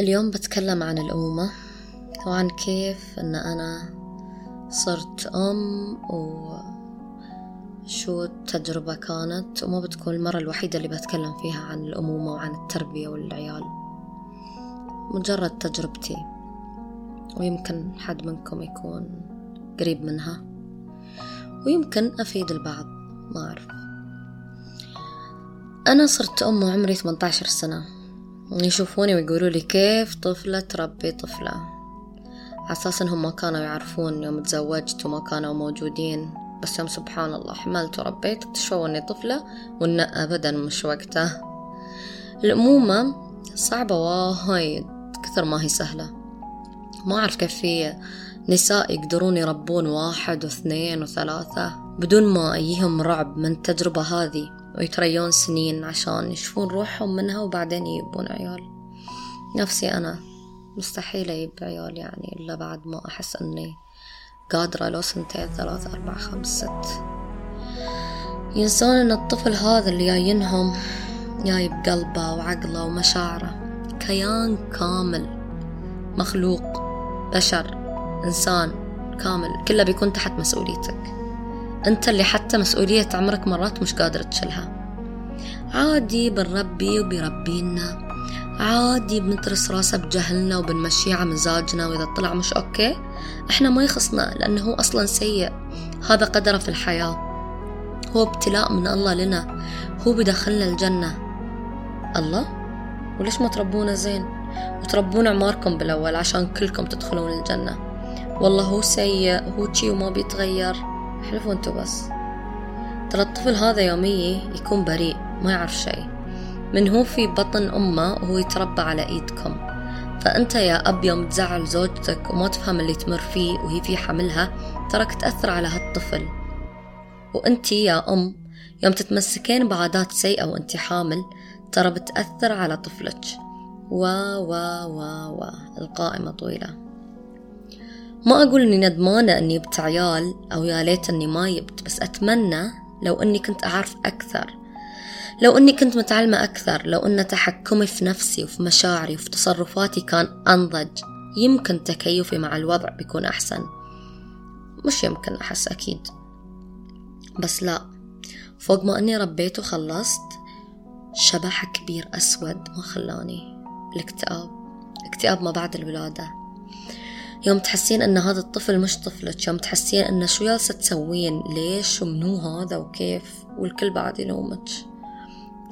اليوم بتكلم عن الأمومة وعن كيف أن أنا صرت أم وشو التجربة كانت وما بتكون المرة الوحيدة اللي بتكلم فيها عن الأمومة وعن التربية والعيال. مجرد تجربتي ويمكن حد منكم يكون قريب منها ويمكن أفيد البعض ما أعرف. أنا صرت أم وعمري 18 سنة. يشوفوني ويقولوا لي كيف طفلة تربي طفلة. أساس إنهم ما كانوا يعرفون يوم تزوجت وما كانوا موجودين. بس يوم سبحان الله حملت وربيت اكتشفوا إني طفلة وإن أبدا مش وقته الأمومة صعبة وايد كثر ما هي سهلة. ما أعرف كيف في نساء يقدرون يربون واحد واثنين وثلاثة بدون ما أيهم رعب من التجربة هذه. ويتريون سنين عشان يشوفون روحهم منها وبعدين يجيبون عيال. نفسي أنا مستحيل أجيب عيال يعني إلا بعد ما أحس أني قادرة لو سنتين ثلاثة أربعة خمس ست. ينسون أن الطفل هذا اللي جاينهم جاي بقلبه وعقله ومشاعره. كيان كامل مخلوق بشر إنسان كامل كله بيكون تحت مسؤوليتك. أنت اللي حتى مسؤولية عمرك مرات مش قادر تشيلها. عادي بنربي وبيربينا عادي بنترس راسه بجهلنا وبنمشيه على مزاجنا وإذا طلع مش أوكي. إحنا ما يخصنا لأنه هو أصلا سيء. هذا قدره في الحياة. هو ابتلاء من الله لنا. هو بدخلنا الجنة. الله؟ وليش ما تربونا زين؟ وتربون عماركم بالأول عشان كلكم تدخلون الجنة. والله هو سيء هو شي وما بيتغير. احلفوا أنتوا بس. ترى الطفل هذا يومي يكون بريء ما يعرف شيء من هو في بطن أمه وهو يتربى على إيدكم. فأنت يا أب يوم تزعل زوجتك وما تفهم اللي تمر فيه وهي في حملها تراك تأثر على هالطفل. وأنت يا أم يوم تتمسكين بعادات سيئة وأنت حامل ترى بتأثر على طفلك. و و و و القائمة طويلة. ما أقول إني ندمانة إني جبت عيال أو يا ليت إني ما جبت بس أتمنى لو إني كنت أعرف أكثر. لو إني كنت متعلمة أكثر لو إن تحكمي في نفسي وفي مشاعري وفي تصرفاتي كان أنضج يمكن تكيفي مع الوضع بيكون أحسن. مش يمكن أحس أكيد. بس لا فوق ما أني ربيت وخلصت شبح كبير أسود ما خلاني. الاكتئاب. اكتئاب ما بعد الولادة. يوم تحسين إن هذا الطفل مش طفلك يوم تحسين إن شو جالسة تسوين؟ ليش ومنو هذا وكيف؟ والكل بعد يلومك.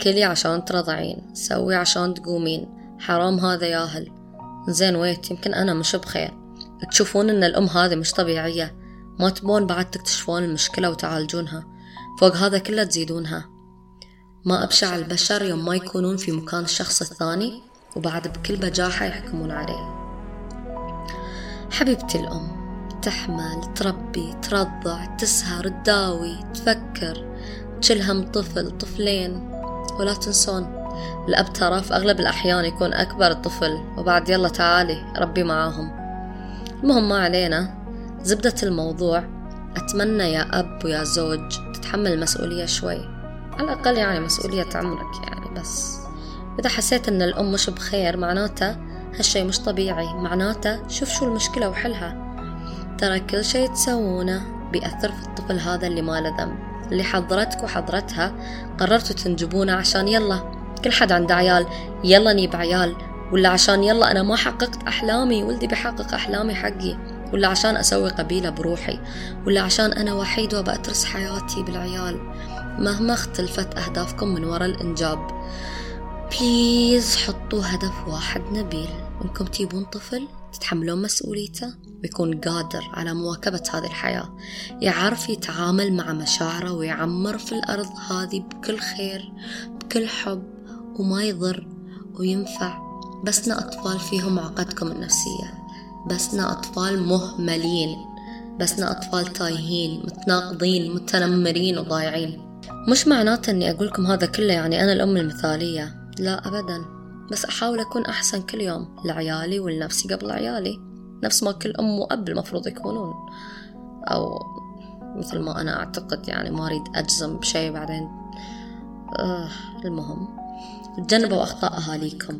كلي عشان ترضعين سوي عشان تقومين. حرام هذا ياهل زين ويت يمكن أنا مش بخير. تشوفون إن الأم هذه مش طبيعية. ما تبون بعد تكتشفون المشكلة وتعالجونها. فوق هذا كله تزيدونها. ما أبشع البشر يوم ما يكونون في مكان الشخص الثاني وبعد بكل بجاحة يحكمون عليه. حبيبتي الأم تحمل تربي ترضع تسهر تداوي تفكر تشلهم طفل طفلين. ولا تنسون الأب ترى في أغلب الأحيان يكون أكبر الطفل وبعد يلا تعالي ربي معاهم. المهم ما علينا زبدة الموضوع. أتمنى يا أب ويا زوج تتحمل المسؤولية شوي. على الأقل يعني مسؤولية عمرك يعني بس. إذا حسيت أن الأم مش بخير معناته هالشي مش طبيعي. معناته شوف شو المشكلة وحلها. ترى كل شي تسوونه بيأثر في الطفل هذا اللي ما له ذنب. اللي حضرتك وحضرتها قررتوا تنجبونه عشان يلا. كل حد عنده عيال. يلا نجيب عيال. ولا عشان يلا أنا ما حققت أحلامي ولدي بيحقق أحلامي حقي. ولا عشان أسوي قبيلة بروحي. ولا عشان أنا وحيد وبأترس حياتي بالعيال. مهما اختلفت أهدافكم من وراء الإنجاب. بليز حطوا هدف واحد نبيل. انكم تجيبون طفل تتحملون مسؤوليته ويكون قادر على مواكبة هذه الحياة. يعرف يتعامل مع مشاعره ويعمر في الأرض هذه بكل خير بكل حب وما يضر وينفع. بسنا أطفال فيهم عقدكم النفسية. بسنا أطفال مهملين. بسنا أطفال تايهين متناقضين متنمرين وضايعين. مش معناته أني أقولكم هذا كله يعني أنا الأم المثالية. لا أبدا بس أحاول أكون أحسن كل يوم لعيالي ولنفسي قبل عيالي نفس ما كل أم وأب المفروض يكونون. أو مثل ما أنا أعتقد يعني ما أريد أجزم بشيء بعدين. آه المهم تجنبوا أخطاء أهاليكم.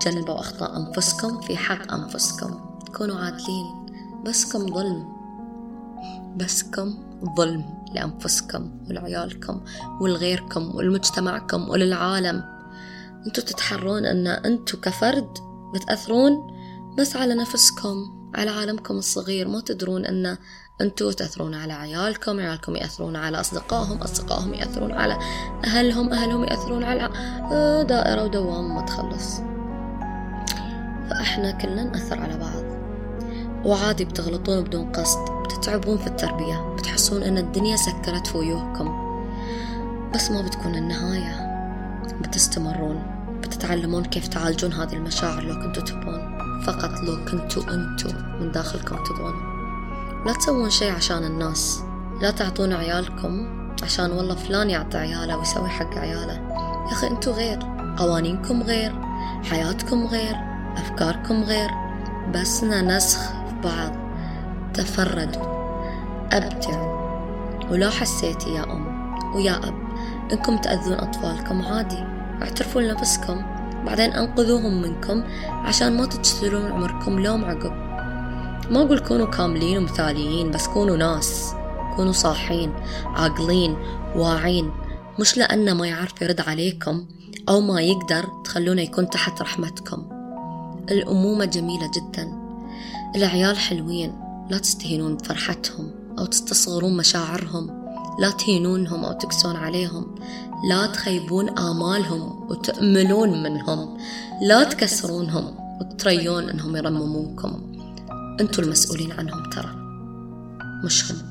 تجنبوا أخطاء أنفسكم في حق أنفسكم. كونوا عادلين. بسكم ظلم. بسكم ظلم لأنفسكم ولعيالكم ولغيركم ولمجتمعكم وللعالم. أنتوا تتحرون ان أنتوا كفرد بتأثرون بس على نفسكم على عالمكم الصغير. ما تدرون ان أنتوا تأثرون على عيالكم عيالكم يأثرون على أصدقائهم أصدقائهم يأثرون على أهلهم أهلهم يأثرون على آه، دائرة ودوام ما تخلص فإحنا كلنا نأثر على بعض. وعادي بتغلطون بدون قصد بتتعبون في التربية بتحسون أن الدنيا سكرت في وجوهكم. بس ما بتكون النهاية. بتستمرون بتتعلمون كيف تعالجون هذه المشاعر لو كنتوا تبون فقط لو كنتوا أنتوا من داخلكم تبون لا تسوون شي عشان الناس. لا تعطون عيالكم عشان والله فلان يعطي عياله ويسوي حق عياله. يا أخي أنتوا غير. قوانينكم غير. حياتكم غير. أفكاركم غير. بسنا نسخ في بعض. تفردوا. أبدعوا ولو حسيتي يا أم ويا أب إنكم تأذون أطفالكم عادي. اعترفوا لنفسكم بعدين أنقذوهم منكم عشان ما تجسلون عمركم لوم عقب ما أقول كونوا كاملين ومثاليين بس كونوا ناس كونوا صاحين عاقلين واعين. مش لأنه ما يعرف يرد عليكم أو ما يقدر تخلونه يكون تحت رحمتكم. الأمومة جميلة جدا. العيال حلوين لا تستهينون بفرحتهم أو تستصغرون مشاعرهم. لا تهينونهم أو تكسون عليهم. لا تخيبون آمالهم وتأملون منهم. لا تكسرونهم وتريون أنهم يرمموكم أنتوا المسؤولين عنهم ترى. مش هم